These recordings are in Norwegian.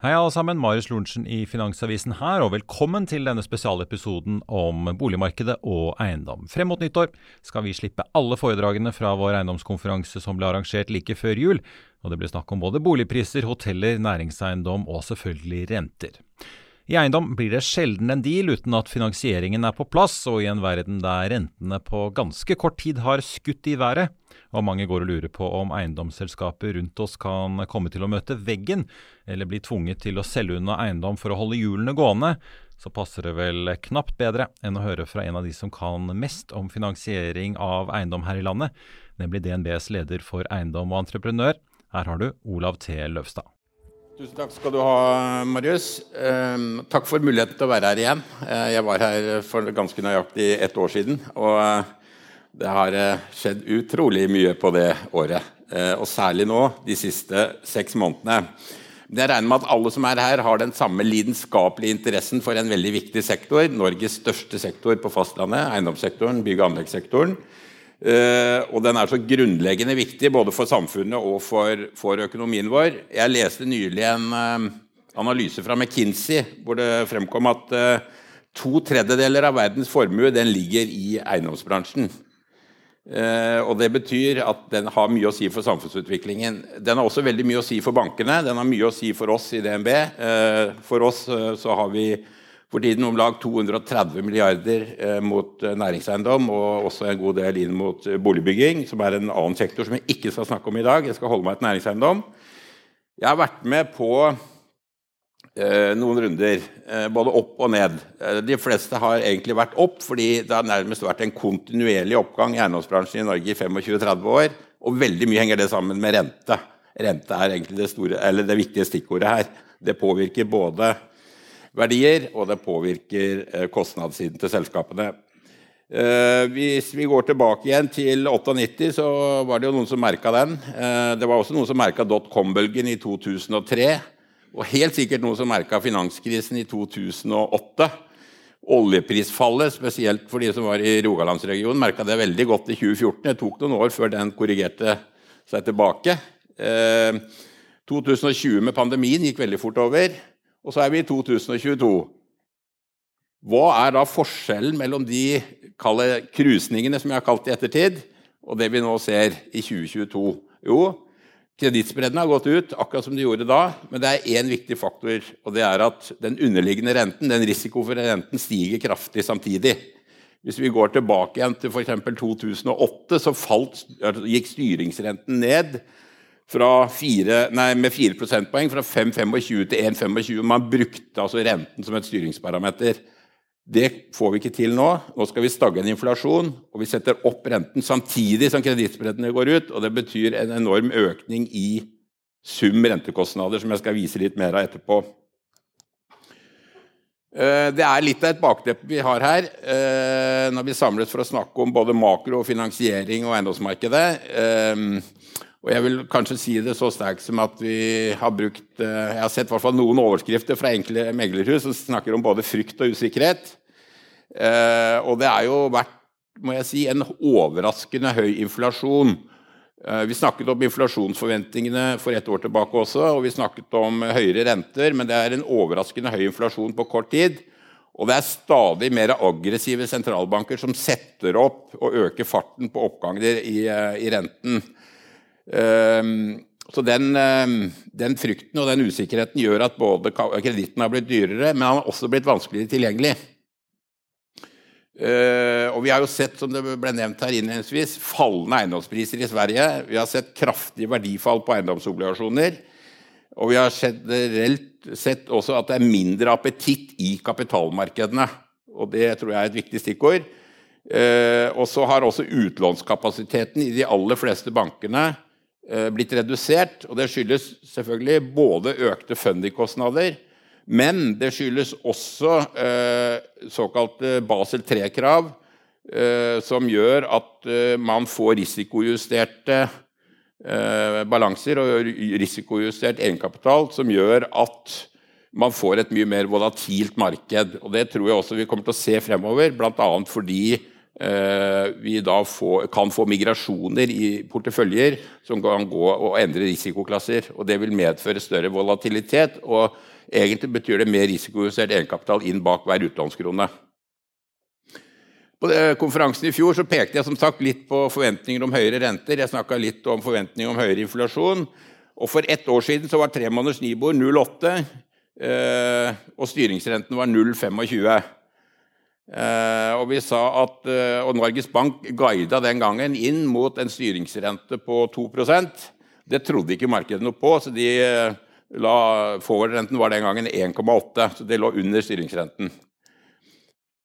Hei alle sammen, Marius Lorentzen i Finansavisen her, og velkommen til denne spesialepisoden om boligmarkedet og eiendom. Frem mot nyttår skal vi slippe alle foredragene fra vår eiendomskonferanse som ble arrangert like før jul, og det blir snakk om både boligpriser, hoteller, næringseiendom og selvfølgelig renter. I eiendom blir det sjelden en deal uten at finansieringen er på plass, og i en verden der rentene på ganske kort tid har skutt i været, og mange går og lurer på om eiendomsselskaper rundt oss kan komme til å møte veggen, eller bli tvunget til å selge unna eiendom for å holde hjulene gående, så passer det vel knapt bedre enn å høre fra en av de som kan mest om finansiering av eiendom her i landet, nemlig DNBs leder for eiendom og entreprenør. Her har du Olav T. Løvstad. Tusen takk skal du ha, Marius. Eh, takk for muligheten til å være her igjen. Eh, jeg var her for ganske nøyaktig ett år siden. Og eh, det har eh, skjedd utrolig mye på det året. Og særlig nå, de siste seks månedene. Jeg regner med at alle som er her, har den samme lidenskapelige interessen for en veldig viktig sektor. Norges største sektor på fastlandet, eiendomssektoren, bygg- og anleggssektoren. Uh, og den er så grunnleggende viktig både for samfunnet og for, for økonomien vår. Jeg leste nylig en uh, analyse fra McKinsey hvor det fremkom at uh, to tredjedeler av verdens formue den ligger i eiendomsbransjen. og Det betyr at den har mye å si for samfunnsutviklingen. Den har også veldig mye å si for bankene. Den har mye å si for oss i DNB. for oss så har vi for tiden om lag 230 milliarder eh, mot eh, næringseiendom og også en god del inn mot eh, boligbygging, som er en annen sektor som jeg ikke skal snakke om i dag. Jeg skal holde meg til næringseiendom. Jeg har vært med på noen runder, både opp og ned. De fleste har egentlig vært opp, fordi det har nærmest vært en kontinuerlig oppgang i eiendomsbransjen i Norge i 25-30 år. Og veldig mye henger det sammen med rente. Rente er egentlig det, store, det viktige stikkordet her. Det påvirker både verdier, og det påvirker eh, kostnadssiden til selskapene. Eh, hvis vi går tilbake igjen til 98, så var det jo noen som merka den. Eh, det var også noen som merka dotcom-bølgen i 2003. Og helt sikkert noen som merka finanskrisen i 2008. Oljeprisfallet, spesielt for de som var i Rogalandsregionen, merka det veldig godt i 2014. Det tok noen år før den korrigerte seg tilbake. 2020 med pandemien gikk veldig fort over. Og så er vi i 2022. Hva er da forskjellen mellom de krusningene som jeg har kalt i ettertid, og det vi nå ser i 2022? Jo, kredittspreddene har gått ut, akkurat som de gjorde da, men det er én viktig faktor, og det er at den underliggende renten, den risiko for renten, stiger kraftig samtidig. Hvis vi går tilbake igjen til f.eks. 2008, så falt, gikk styringsrenten ned 4, nei, med 4 prosentpoeng, fra 5,25 til 1,25. Man brukte altså renten som et styringsparameter. Det får vi ikke til nå. Nå skal vi stagge en inflasjon, og vi setter opp renten samtidig som kredittspreddene går ut. og Det betyr en enorm økning i sum rentekostnader, som jeg skal vise litt mer av etterpå. Eh, det er litt av et bakteppe vi har her eh, når vi samles for å snakke om både makro, finansiering og eiendomsmarkedet. Og jeg vil kanskje si det så sterkt som at vi har brukt eh, Jeg har sett i noen overskrifter fra enkle meglerhus som snakker om både frykt og usikkerhet. Eh, og det er jo vært må jeg si, en overraskende høy inflasjon. Eh, vi snakket om inflasjonsforventningene for et år tilbake også, og vi snakket om høyere renter, men det er en overraskende høy inflasjon på kort tid. Og det er stadig mer aggressive sentralbanker som setter opp og øker farten på oppganger i, i renten. Ehm, så den, ehm, den, frykten og den usikkerheten gjør at både kreditten har blitt dyrere, men han har også blitt vanskeligere tilgjengelig. Uh, og Vi har jo sett som det ble nevnt her innledningsvis, fallende eiendomspriser i Sverige. Vi har sett kraftig verdifall på eiendomsobligasjoner. Og vi har generelt sett også at det er mindre appetitt i kapitalmarkedene. Og Det tror jeg er et viktig stikkord. Og så har også utlånskapasiteten i de aller fleste bankene blitt redusert. og Det skyldes selvfølgelig både økte fundingkostnader, men det skyldes også eh, såkalte Basel 3-krav, eh, som gjør at eh, man får risikojusterte eh, balanser og risikojustert egenkapital, som gjør at man får et mye mer volatilt marked. Og Det tror jeg også vi kommer til å se fremover, bl.a. fordi eh, vi da får, kan få migrasjoner i porteføljer som kan gå og endre risikoklasser. og Det vil medføre større volatilitet. og Egentlig betyr det mer risikojustert egenkapital inn bak hver utlånskrone. På konferansen i fjor så pekte jeg som sagt litt på forventninger om høyere renter. Jeg snakka litt om forventninger om høyere inflasjon. Og For ett år siden så var tremåneders Nibor 0,8, eh, og styringsrenten var 0,25. Eh, og vi sa at, eh, og Norges Bank guida den gangen inn mot en styringsrente på 2% Det trodde ikke markedet noe på, så de la forward-renten var den gangen 1,8, så det lå under styringsrenten.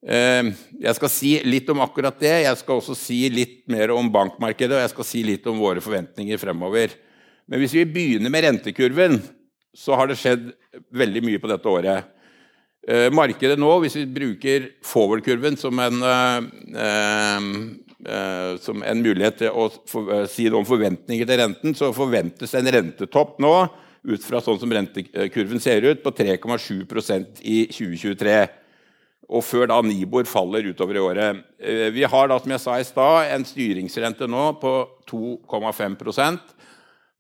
Jeg skal si litt om akkurat det. Jeg skal også si litt mer om bankmarkedet og jeg skal si litt om våre forventninger fremover. Men hvis vi begynner med rentekurven, så har det skjedd veldig mye på dette året. Ehm, markedet nå, hvis vi bruker forward-kurven som, ehm, som, en mulighet til å si noe om forventninger til renten, så forventes en rentetopp nå ut fra sånn som rentekurven ser ut, på 3,7% i 2023 og før da Nibor faller utover i året. Eh, vi har da, som jeg sa i stad, en styringsrente nå på 2,5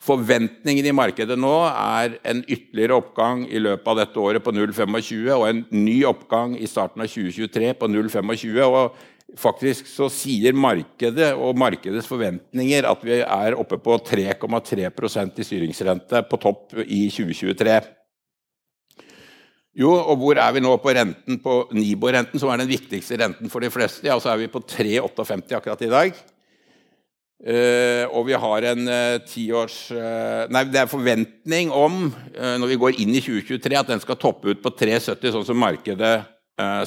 Forventningen i markedet nå er en ytterligere oppgang i løpet av dette året på 0,25 og en ny oppgang i starten av 2023 på 0,25. og Faktisk så sier markedet og markedets forventninger at vi er oppe på 3,3% i styringsrente på topp i 2023. Jo, og hvor er vi nå på renten på Nibor-renten, som er den viktigste renten for de fleste? Ja, så er vi på 3,58 akkurat i dag. Uh, og vi har en uh, tiårs uh, Nei, det er forventning om, når vi går inn i 2023, at den skal toppe ut på 3,70, sånn som markedet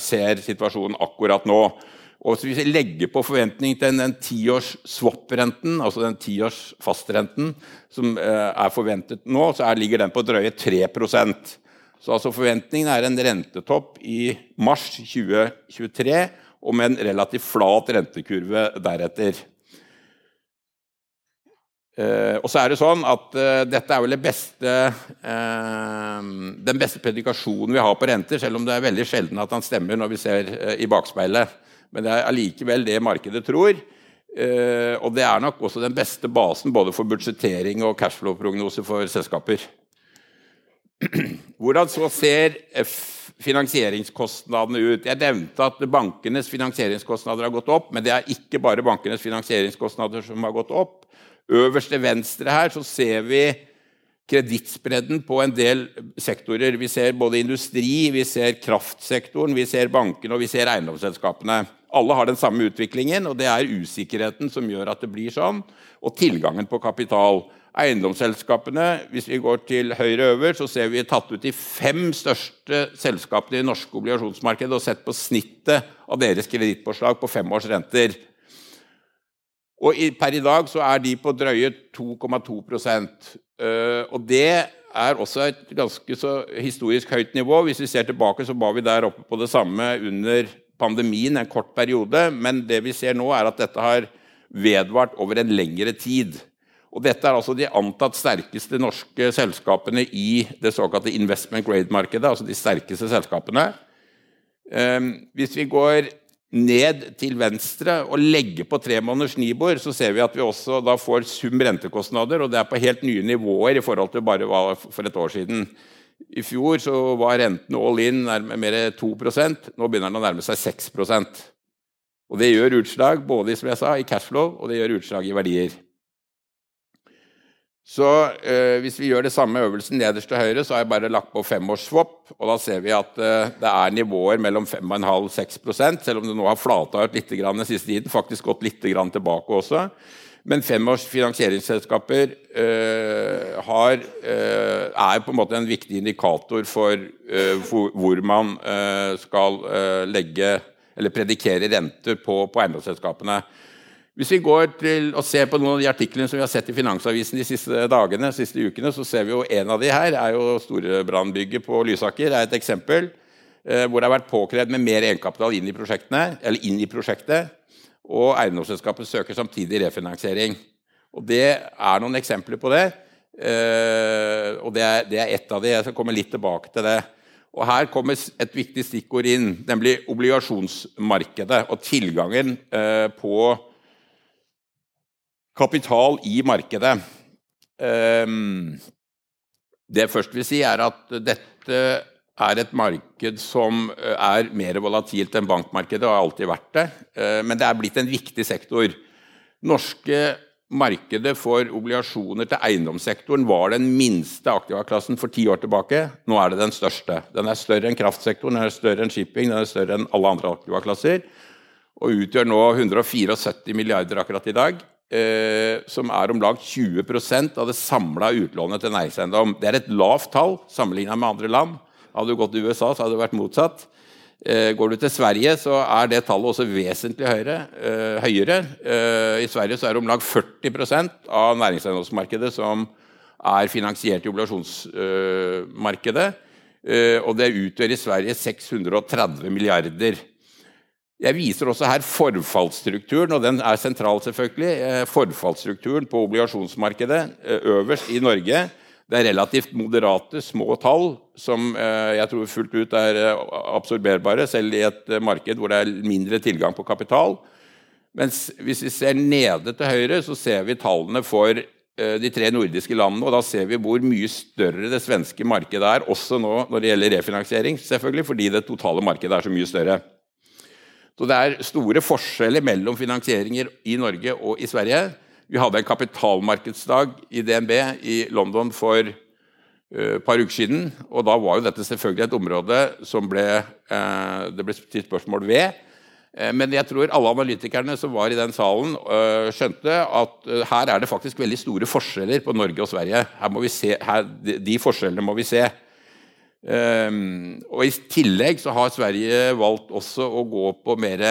ser situasjonen akkurat nå. Og hvis vi legger på forventning til den tiårs swap-renten, altså den tiårs fastrenten, som er forventet nå, så er, ligger den på drøye 3% så altså forventningen er en rentetopp i mars 2023 og med en relativt flat rentekurve deretter. Eh, og så er det sånn at eh, Dette er vel beste, eh, den beste predikasjonen vi har på renter, selv om det er veldig sjelden at han stemmer når vi ser i bakspeilet. Men det er allikevel det markedet tror. Og det er nok også den beste basen både for budsjettering og cashflow-prognose for selskaper. Hvordan så ser finansieringskostnadene ut? Jeg nevnte at bankenes finansieringskostnader har gått opp, men det er ikke bare bankenes finansieringskostnader som har gått opp. Øverst til venstre her så ser vi kredittspredden på en del sektorer. Vi ser både industri, vi ser kraftsektoren, vi ser bankene og vi ser eiendomsselskapene. Alle har den samme utviklingen, og det er usikkerheten som gjør at det blir sånn, og tilgangen på kapital. Eiendomsselskapene, hvis vi går til høyre øver, så ser vi tatt ut de fem største selskapene i det norske obligasjonsmarkedet og sett på snittet av deres kredittpåslag på fem års renter. Og per i dag så er de på drøye 2,2 uh, Og det er også et ganske så historisk høyt nivå. Hvis vi ser tilbake, så var vi der oppe på det samme under pandemien en kort periode. Men det vi ser nå, er at dette har vedvart over en lengre tid. Og dette er altså de antatt sterkeste norske selskapene i det såkalte investment grade-markedet. altså de sterkeste selskapene. Ehm, hvis vi går ned til venstre og legge på tre måneders Nibor, så ser vi at vi også da får sum rentekostnader, og det er på helt nye nivåer i forhold til bare for et år siden. I fjor så var rentene all in mer 2 Nå begynner den å nærme seg 6% Og Det gjør utslag både som jeg sa, i cashflow og det gjør utslag i verdier. Så eh, Hvis vi gjør det samme øvelsen nederst til høyre, så har jeg bare lagt på femårsswap, og Da ser vi at eh, det er nivåer mellom 5,5-6 selv om det nå har flata ut litt den siste tiden. Faktisk gått litt tilbake også. Men femårs finansieringsselskaper eh, har, eh, er på en måte en viktig indikator for, eh, for hvor man eh, skal legge eller predikere renter på, på eiendomsselskapene. Hvis vi går til og ser på noen av de artiklene som vi har sett i Finansavisen de siste dagene, de siste ukene, så ser vi jo en av de her er jo Storebrannbygget på Lysaker. er et eksempel eh, hvor det har vært påkrevd med mer egenkapital inn i, eller inn i prosjektet. Og eiendomsselskapet søker samtidig refinansiering. Og Det er noen eksempler på det. Eh, og det er, det ett av de. Jeg skal komme litt tilbake til det. Og Her kommer et viktig stikkord inn, nemlig obligasjonsmarkedet og tilgangen eh, på kapital i markedet. Ehm, det jeg først vil si, er at dette er et marked som eh, er mer volatilt enn bankmarkedet, og har alltid vært det. Eh, men det er blitt en viktig sektor. Norske markedet for obligasjoner til eiendomssektoren var den minste aktivaklassen for ti år tilbake. Nå er det den største. Den er større enn kraftsektoren, den er større enn shipping, den er større enn alle andre aktivaklasser. Og utgjør nå 174 milliarder akkurat i dag eh, som er om lag 20% av det samla utlånet til næringseiendom. Det er et lavt tall sammenligna med andre land. Hadde du gått til USA, så hadde det vært motsatt. Eh, går du til Sverige, så er det tallet også vesentlig høyere. Eh, høyere. Eh, I Sverige så er det om lag 40% av næringseiendomsmarkedet som er finansiert i obligasjonsmarkedet. Eh, og det utgjør i Sverige 630 milliarder. Jeg viser også her forfallsstrukturen, og den er sentral, selvfølgelig. Eh, forfallsstrukturen på obligasjonsmarkedet eh, øverst i Norge. Det er relativt moderate, små tall som eh, jeg tror fullt ut er absorberbare, selv i et marked hvor det er mindre tilgang på kapital. Mens hvis vi ser nede til høyre, så ser vi tallene for de tre nordiske landene. og Da ser vi hvor mye større det svenske markedet er, også nå når det gjelder refinansiering, selvfølgelig, fordi det totale markedet er så mye større. Så det er store forskjeller mellom finansieringer i Norge og i Sverige. Vi hadde en kapitalmarkedsdag i DNB i London for eh, et par uker siden. Og da var jo dette selvfølgelig et område som ble, uh, det ble stilt spørsmål ved. Uh, men jeg tror alle analytikerne som var i den salen, skjønte at her er det faktisk veldig store forskjeller på Norge og Sverige. Her må vi se, her, de forskjellene må vi se. Um, og I tillegg så har Sverige valgt også å gå på mer,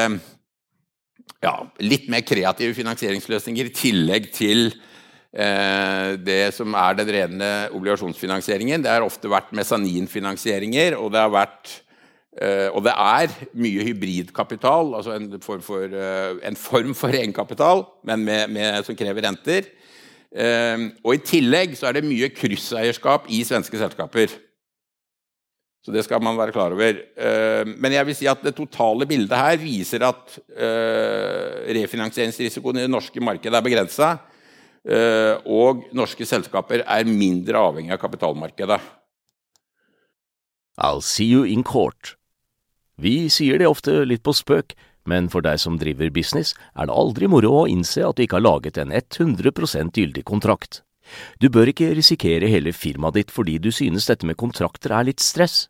ja, litt mer kreative finansieringsløsninger i tillegg til uh, det som er den rene obligasjonsfinansieringen. Det har ofte vært mesaninfinansieringer, og det har vært uh, og det er mye hybridkapital, altså en form for, uh, en form for egenkapital, men med, med, som krever renter. og I tillegg så er det mye krysseierskap i svenske selskaper. Så det skal man være klar over. Eh, men jeg vil si at det totale bildet her viser at eh, refinansieringsrisikoen i det norske markedet er begrensa. Eh, og norske selskaper er mindre avhengig av kapitalmarkedet. I'll see you in court. Vi sier det ofte litt på spøk, men for deg som driver business, er det aldri moro å innse at du ikke har laget en 100% gyldig kontrakt. Du bør ikke risikere hele firmaet ditt fordi du synes dette med kontrakter er litt stress.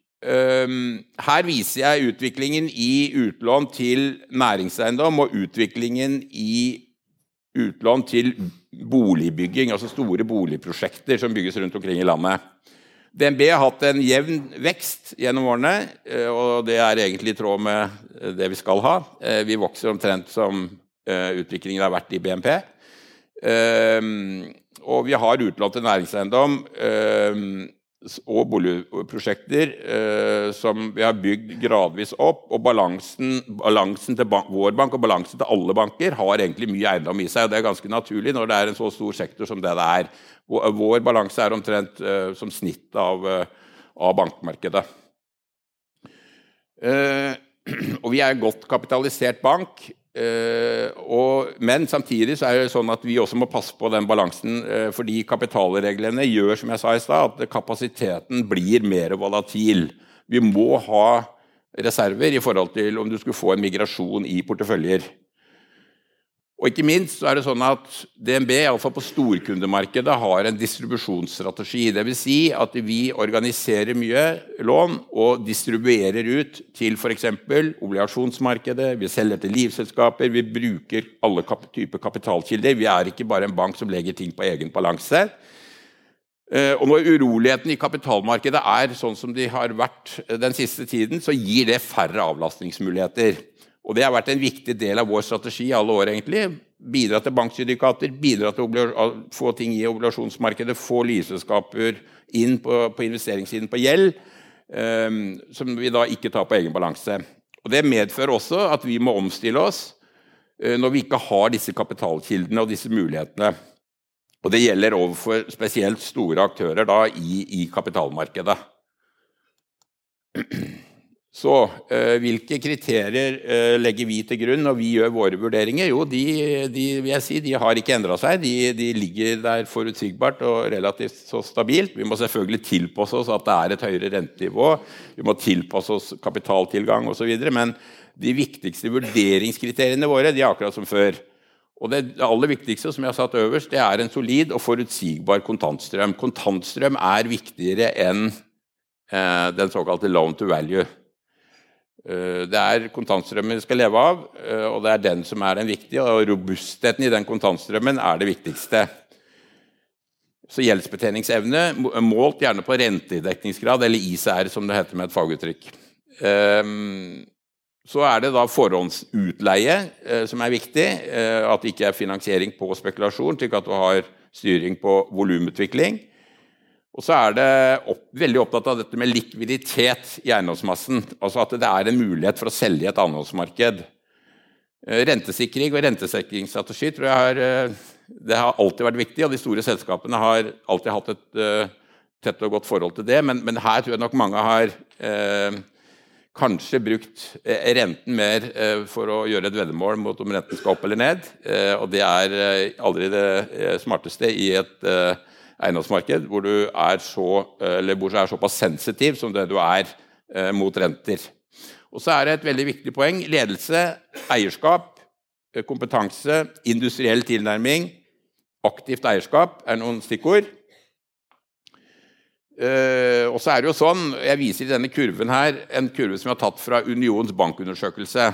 Her viser jeg utviklingen i utlån til næringseiendom og utviklingen i utlån til boligbygging, altså store boligprosjekter som bygges rundt omkring i landet. DNB har hatt en jevn vekst gjennom årene, eh, og det er egentlig i tråd med eh, det vi skal ha. Eh, vi vokser omtrent som utviklingen har vært i BNP. Og vi har utlån til næringseiendom og boligprosjekter eh, som vi har bygd gradvis opp. Og balansen, balansen til bank, vår bank og balansen til alle banker har egentlig mye eiendom i seg. og Det er ganske naturlig når det er en så stor sektor som det det er. Vår balanse er omtrent eh, som snitt av, eh, av bankmarkedet. Eh, og vi er en godt kapitalisert bank. Uh, og, men samtidig så er det sånn at vi også må passe på den balansen, uh, fordi kapitalreglene gjør som jeg sa i sted, at kapasiteten blir mer volatil. Vi må ha reserver i forhold til om du skulle få en migrasjon i porteføljer. Og ikke minst så er det sånn at DNB iallfall på storkundemarkedet har en distribusjonsstrategi. Dvs. Si at vi organiserer mye lån og distribuerer ut til f.eks. obligasjonsmarkedet. Vi selger til livselskaper. Vi bruker alle typer kapitalkilder. Vi er ikke bare en bank som legger ting på egen balanse. Eh, og når uroligheten i kapitalmarkedet er sånn som de har vært den siste tiden, så gir det færre avlastningsmuligheter. Og Det har vært en viktig del av vår strategi i alle år. egentlig. Bidra til banksyndikater, bidra til å få ting i obligasjonsmarkedet, få livselskaper inn på, på, investeringssiden på gjeld, um, som vi da ikke tar på egen balanse. Og Det medfører også at vi må omstille oss uh, når vi ikke har disse kapitalkildene og disse mulighetene. Og Det gjelder overfor spesielt store aktører da, i, i kapitalmarkedet. Så eh, hvilke kriterier eh, legger vi til grunn når vi gjør våre vurderinger? Jo, de, de, si, de har ikke endra seg. De, de, ligger der forutsigbart og relativt så stabilt. Vi må selvfølgelig tilpasse oss at det er et høyere rentenivå. Vi må tilpasse oss kapitaltilgang osv. Men de viktigste vurderingskriteriene våre de er akkurat som før. Og det aller viktigste som jeg har satt øverst, det er en solid og forutsigbar kontantstrøm. Kontantstrøm er viktigere enn eh, den såkalte loan to value. Eh, det er kontantstrømmen vi skal leve av, eh, og det er den som er den viktige. Og robustheten i den kontantstrømmen er det viktigste. Så gjeldsbetjeningsevne målt gjerne på rentedekningsgrad, eller ICR, som det heter med et faguttrykk. Ehm, så er det da forhåndsutleie eh, som er viktig. At det ikke er finansiering på spekulasjon, slik at du har styring på volumutvikling. Og så er det opp, veldig opptatt av dette med likviditet i eiendomsmassen. Altså at det er en mulighet for å selge i et annenhåndsmarked. Eh, rentesikring og rentesikringsstrategi tror jeg har, eh, har alltid vært viktig, og de store selskapene har alltid hatt et uh, tett og godt forhold til det. Men, men, her tror jeg nok mange har uh, kanskje brukt renten mer for å gjøre et veddemål mot om renten skal opp eller ned. og det er aldri det smarteste i et eiendomsmarked hvor du er, så, hvor du er såpass sensitiv som det du er eh, mot renter. Og så er det et veldig viktig poeng. Ledelse, eierskap, eh, kompetanse, industriell tilnærming, aktivt eierskap er noen stikkord. Eh, og så er det jo sånn, Jeg viser i denne kurven her en kurve som jeg har tatt fra Unions bankundersøkelse.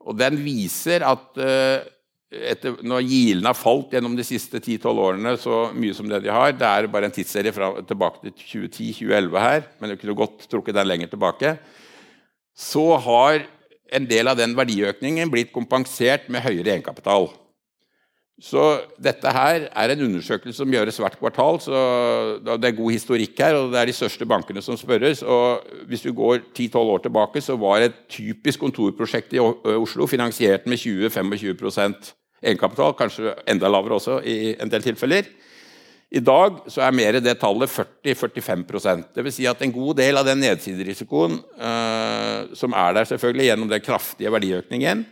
og Den viser at eh, etter, når gilene har falt gjennom de siste 10-12 årene så mye som det de har Det er bare en tidsserie fra, tilbake til 2010-2011 her, men du kunne godt trukket den lenger tilbake. Så har en del av den verdiøkningen blitt kompensert med høyere egenkapital. Så dette her er en undersøkelse som gjøres hvert kvartal. så Det er god historikk her, og det er de største bankene som spørres. og Hvis du går 10-12 år tilbake, så var et typisk kontorprosjekt i Oslo finansiert med 20-25 egenkapital, kanskje enda lavere også i en del tilfeller. I dag så er mer det tallet 40-45% Dvs. Si at en god del av den nedsiderisikoen uh, som er der selvfølgelig gjennom den kraftige verdiøkningen,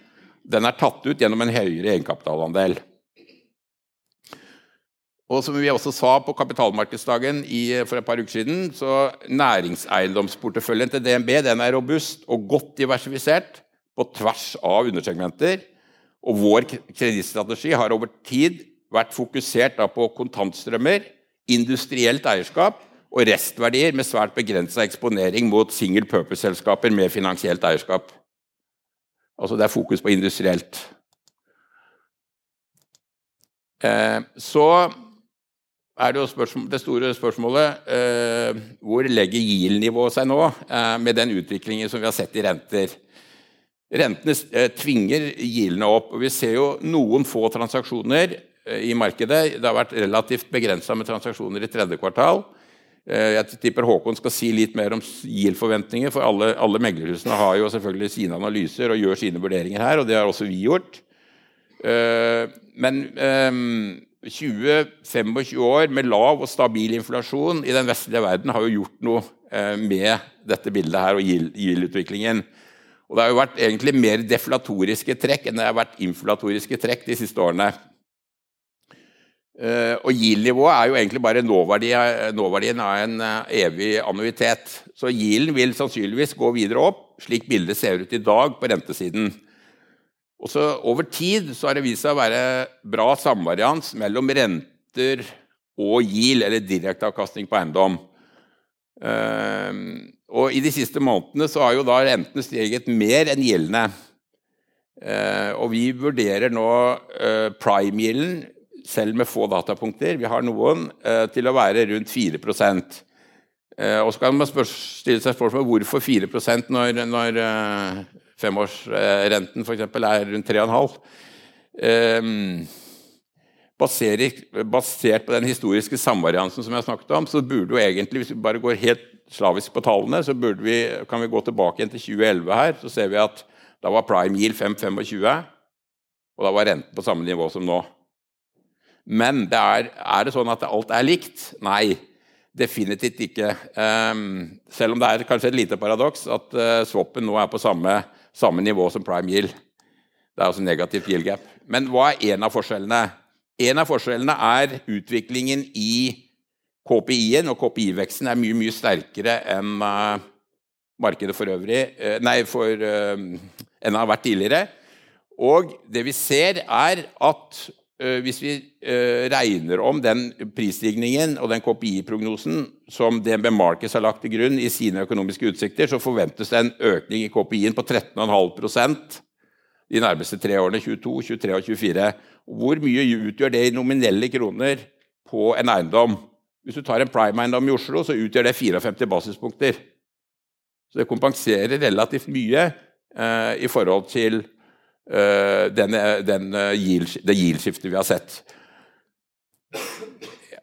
den er tatt ut gjennom en høyere egenkapitalandel. Og som vi også sa på kapitalmarkedsdagen i, for et par uker siden, så næringseiendomsporteføljen til DNB den er robust og godt diversifisert på tvers av undersegmenter. Og vår kredittstrategi har over tid vært fokusert på kontantstrømmer, industrielt eierskap og restverdier med svært begrensa eksponering mot single purpose-selskaper med finansielt eierskap. Altså det er fokus på industrielt. Eh, så er det spørsmål, det store spørsmålet eh, hvor legger GIL-nivået seg nå eh, med den utviklingen som vi har sett i renter. Rentene eh, tvinger GIL-ene opp. og Vi ser jo noen få transaksjoner eh, i markedet. Det har vært relativt begrensa med transaksjoner i tredje kvartal. Eh, jeg tipper Håkon skal si litt mer om GIL-forventninger, for alle, alle meglerhusene har jo selvfølgelig sine analyser og gjør sine vurderinger her, og det har også vi gjort. Eh, men 20-25 år med lav og stabil inflasjon i den vestlige verden har jo gjort noe med dette bildet her og GIL-utviklingen. Og det har jo vært egentlig mer deflatoriske trekk enn det har vært inflatoriske trekk de siste årene. Uh, og GIL-nivået er jo egentlig bare nåverdi, nåverdien av en evig annuitet. Så GIL-en vil sannsynligvis gå videre opp, slik bildet ser ut i dag på rentesiden. Og så Over tid så har det vist seg å være bra samvarians mellom renter og GIL, eller direkteavkastning på eiendom. Uh, og I de siste månedene så har jo da rentene steget mer enn gjeldene. Eh, og vi vurderer nå eh, prime-gjelden, selv med få datapunkter, vi har noen, eh, til å være rundt 4 eh, Og så kan man stille seg spørsmål hvorfor 4 når, når eh, femårsrenten f.eks. er rundt 3,5 eh, basert på den historiske samvariansen som jeg snakket om, så burde jo egentlig, hvis vi bare går helt slavisk på tallene, så vi, kan vi gå tilbake igjen til 2011 her. Så ser vi at da var prime yield 5,25, og da var renten på samme nivå som nå. Men det er, er, det sånn at alt er likt? Nei, definitivt ikke. Um, selv om det er kanskje et lite paradoks at uh, swappen nå er på samme, samme, nivå som prime yield. Det er altså negativt yield gap. Men hva er en av forskjellene? En av forskjellene er utviklingen i KPI-en og KPI-veksten er mye, mye sterkere enn uh, markedet for øvrig uh, Nei, for, uh, enn det har vært tidligere. Og det vi ser, er at hvis vi regner om den prisstigningen og den KPI-prognosen som DNB Markets har lagt til grunn i sine økonomiske utsikter, så forventes det en økning i KPI-en på 13,5% de nærmeste tre årene, 22, 23 og 24. Hvor mye utgjør det i nominelle kroner på en eiendom? Hvis du tar en prime-eiendom i Oslo, så utgjør det 54 basispunkter. Så det kompenserer relativt mye eh, i forhold til eh, den, den, eh, yield, det yield-skiftet vi har sett.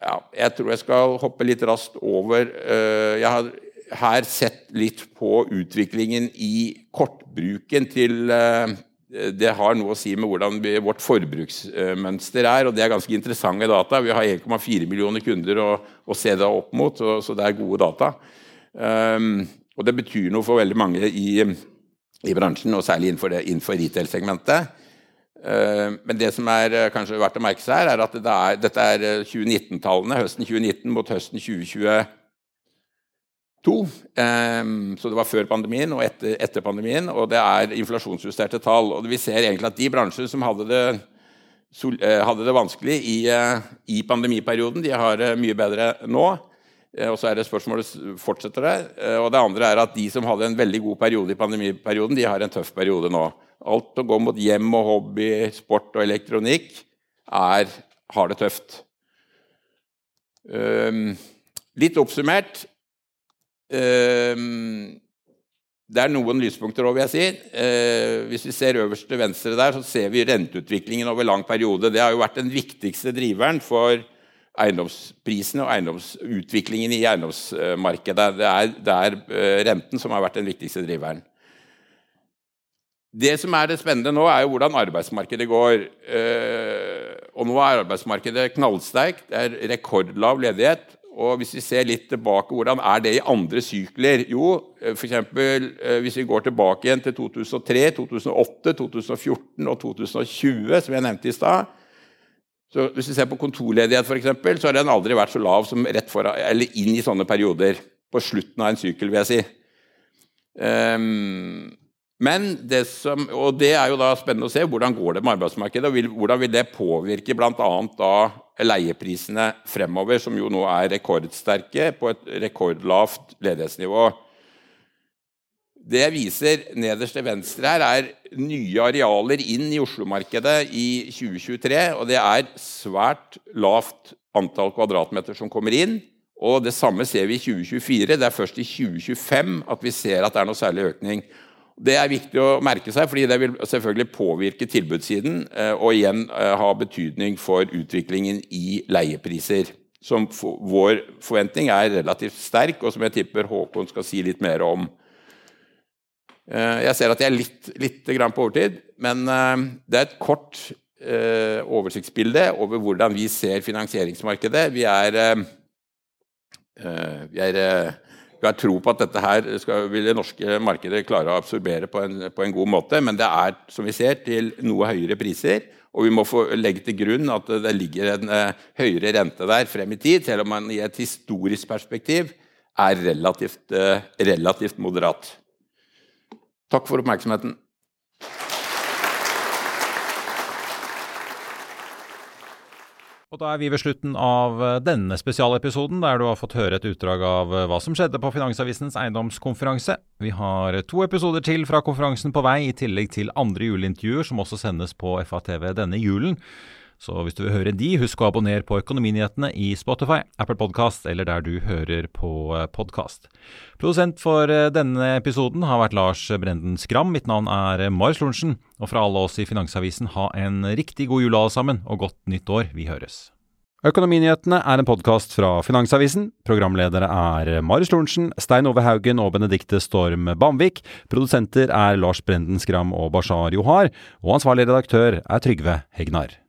Ja, jeg tror jeg skal hoppe litt raskt over eh, Jeg har her sett litt på utviklingen i kortbruken til eh, det har noe å si med hvordan vi, vårt forbruksmønster er. og Det er ganske interessante data. Vi har 1,4 millioner kunder å, å, se det opp mot, så, det er gode data. Og det betyr noe for veldig mange i, i bransjen, og særlig innenfor, innenfor retail-segmentet. Uh, men det som er uh, kanskje verdt å merke seg her, er at det er, dette er 2019-tallene. Uh, høsten 2019 mot høsten 2020 to. Um, så det var før pandemien og etter, etter, pandemien. Og det er inflasjonsjusterte tall. Og vi ser egentlig at de bransjer som hadde det, eh, hadde det vanskelig i, eh, i, pandemiperioden, de har det mye bedre nå. Eh, og så er det spørsmålet fortsetter det. Og det andre er at de som hadde en veldig god periode i pandemiperioden, de har en tøff periode nå. Alt som går mot hjem og hobby, sport og elektronikk, er, har det tøft. Um, litt oppsummert um, det er noen lyspunkter òg, vil jeg si. Uh, hvis vi ser øverst til venstre der, så ser vi renteutviklingen over lang periode. Det har jo vært den viktigste driveren for eiendomsprisene og eiendomsutviklingen i eiendomsmarkedet. Det er, det er eh, renten som har vært den viktigste driveren. Det som er det spennende nå, er jo hvordan arbeidsmarkedet går. Eh, og nå er arbeidsmarkedet knallsterkt. Det er rekordlav ledighet. Og hvis vi ser litt tilbake, hvordan er det i andre sykler? Jo, eh, f.eks. Hvis vi går tilbake igjen til 2003, 2008, 2014 og 2020, som jeg nevnte i stad så Hvis vi ser på kontorledighet, eksempel, så har den aldri vært så lav som rett foran, eller inn i sånne perioder. På slutten av en sykkel, vil jeg si. Um, men det som, og det er jo da spennende å se hvordan går det med arbeidsmarkedet, og vil, hvordan vil det påvirke bl.a. leieprisene fremover, som jo nå er rekordsterke på et rekordlavt ledighetsnivå. Det jeg viser nederst til venstre her, er nye arealer inn i Oslo-markedet i 2023. Og det er svært lavt antall kvadratmeter som kommer inn. Og det samme ser vi i 2024. Det er først i 2025 at vi ser at det er noe særlig økning. Det er viktig å merke seg, fordi det vil selvfølgelig påvirke tilbudssiden eh, og igjen eh, ha betydning for utviklingen i leiepriser. som vår forventning er relativt sterk, og som jeg tipper Håkon skal si litt mer om. Jeg ser at jeg er litt, litt på overtid, men det er et kort oversiktsbilde over hvordan vi ser finansieringsmarkedet. Vi er, vi er vi har tro på at dette her skal, vil det norske markedet klare å absorbere på en, på en, god måte, men det er som vi ser, til noe høyere priser. Og vi må få legge til grunn at det ligger en høyere rente der frem i tid, selv om man i et historisk perspektiv er relativt, relativt moderat. Takk for oppmerksomheten. Og da er vi ved slutten av eh, denne spesialepisoden, der du har fått høre et utdrag av eh, hva som skjedde på Finansavisens eiendomskonferanse. Vi har to episoder til fra konferansen på vei, i tillegg til andre juleintervjuer som også sendes på FATV denne julen. Så hvis du vil høre de, husk å abonnere på Økonominyhetene i Spotify, Apple Podcast eller der du hører på eh, podkast. Produsent for denne episoden har vært Lars Brenden Skram. Mitt navn er Marius Lorentzen. Og fra alle oss i Finansavisen, ha en riktig god jul alle sammen, og godt nytt år. Vi høres. Økonominyhetene er en podkast fra Finansavisen. Programledere er Marius Lorentzen, Stein Ove Haugen og Benedikte Storm Bamvik. Produsenter er Lars Brenden Skram og Bashar Johar. Og ansvarlig redaktør er Trygve Hegnar.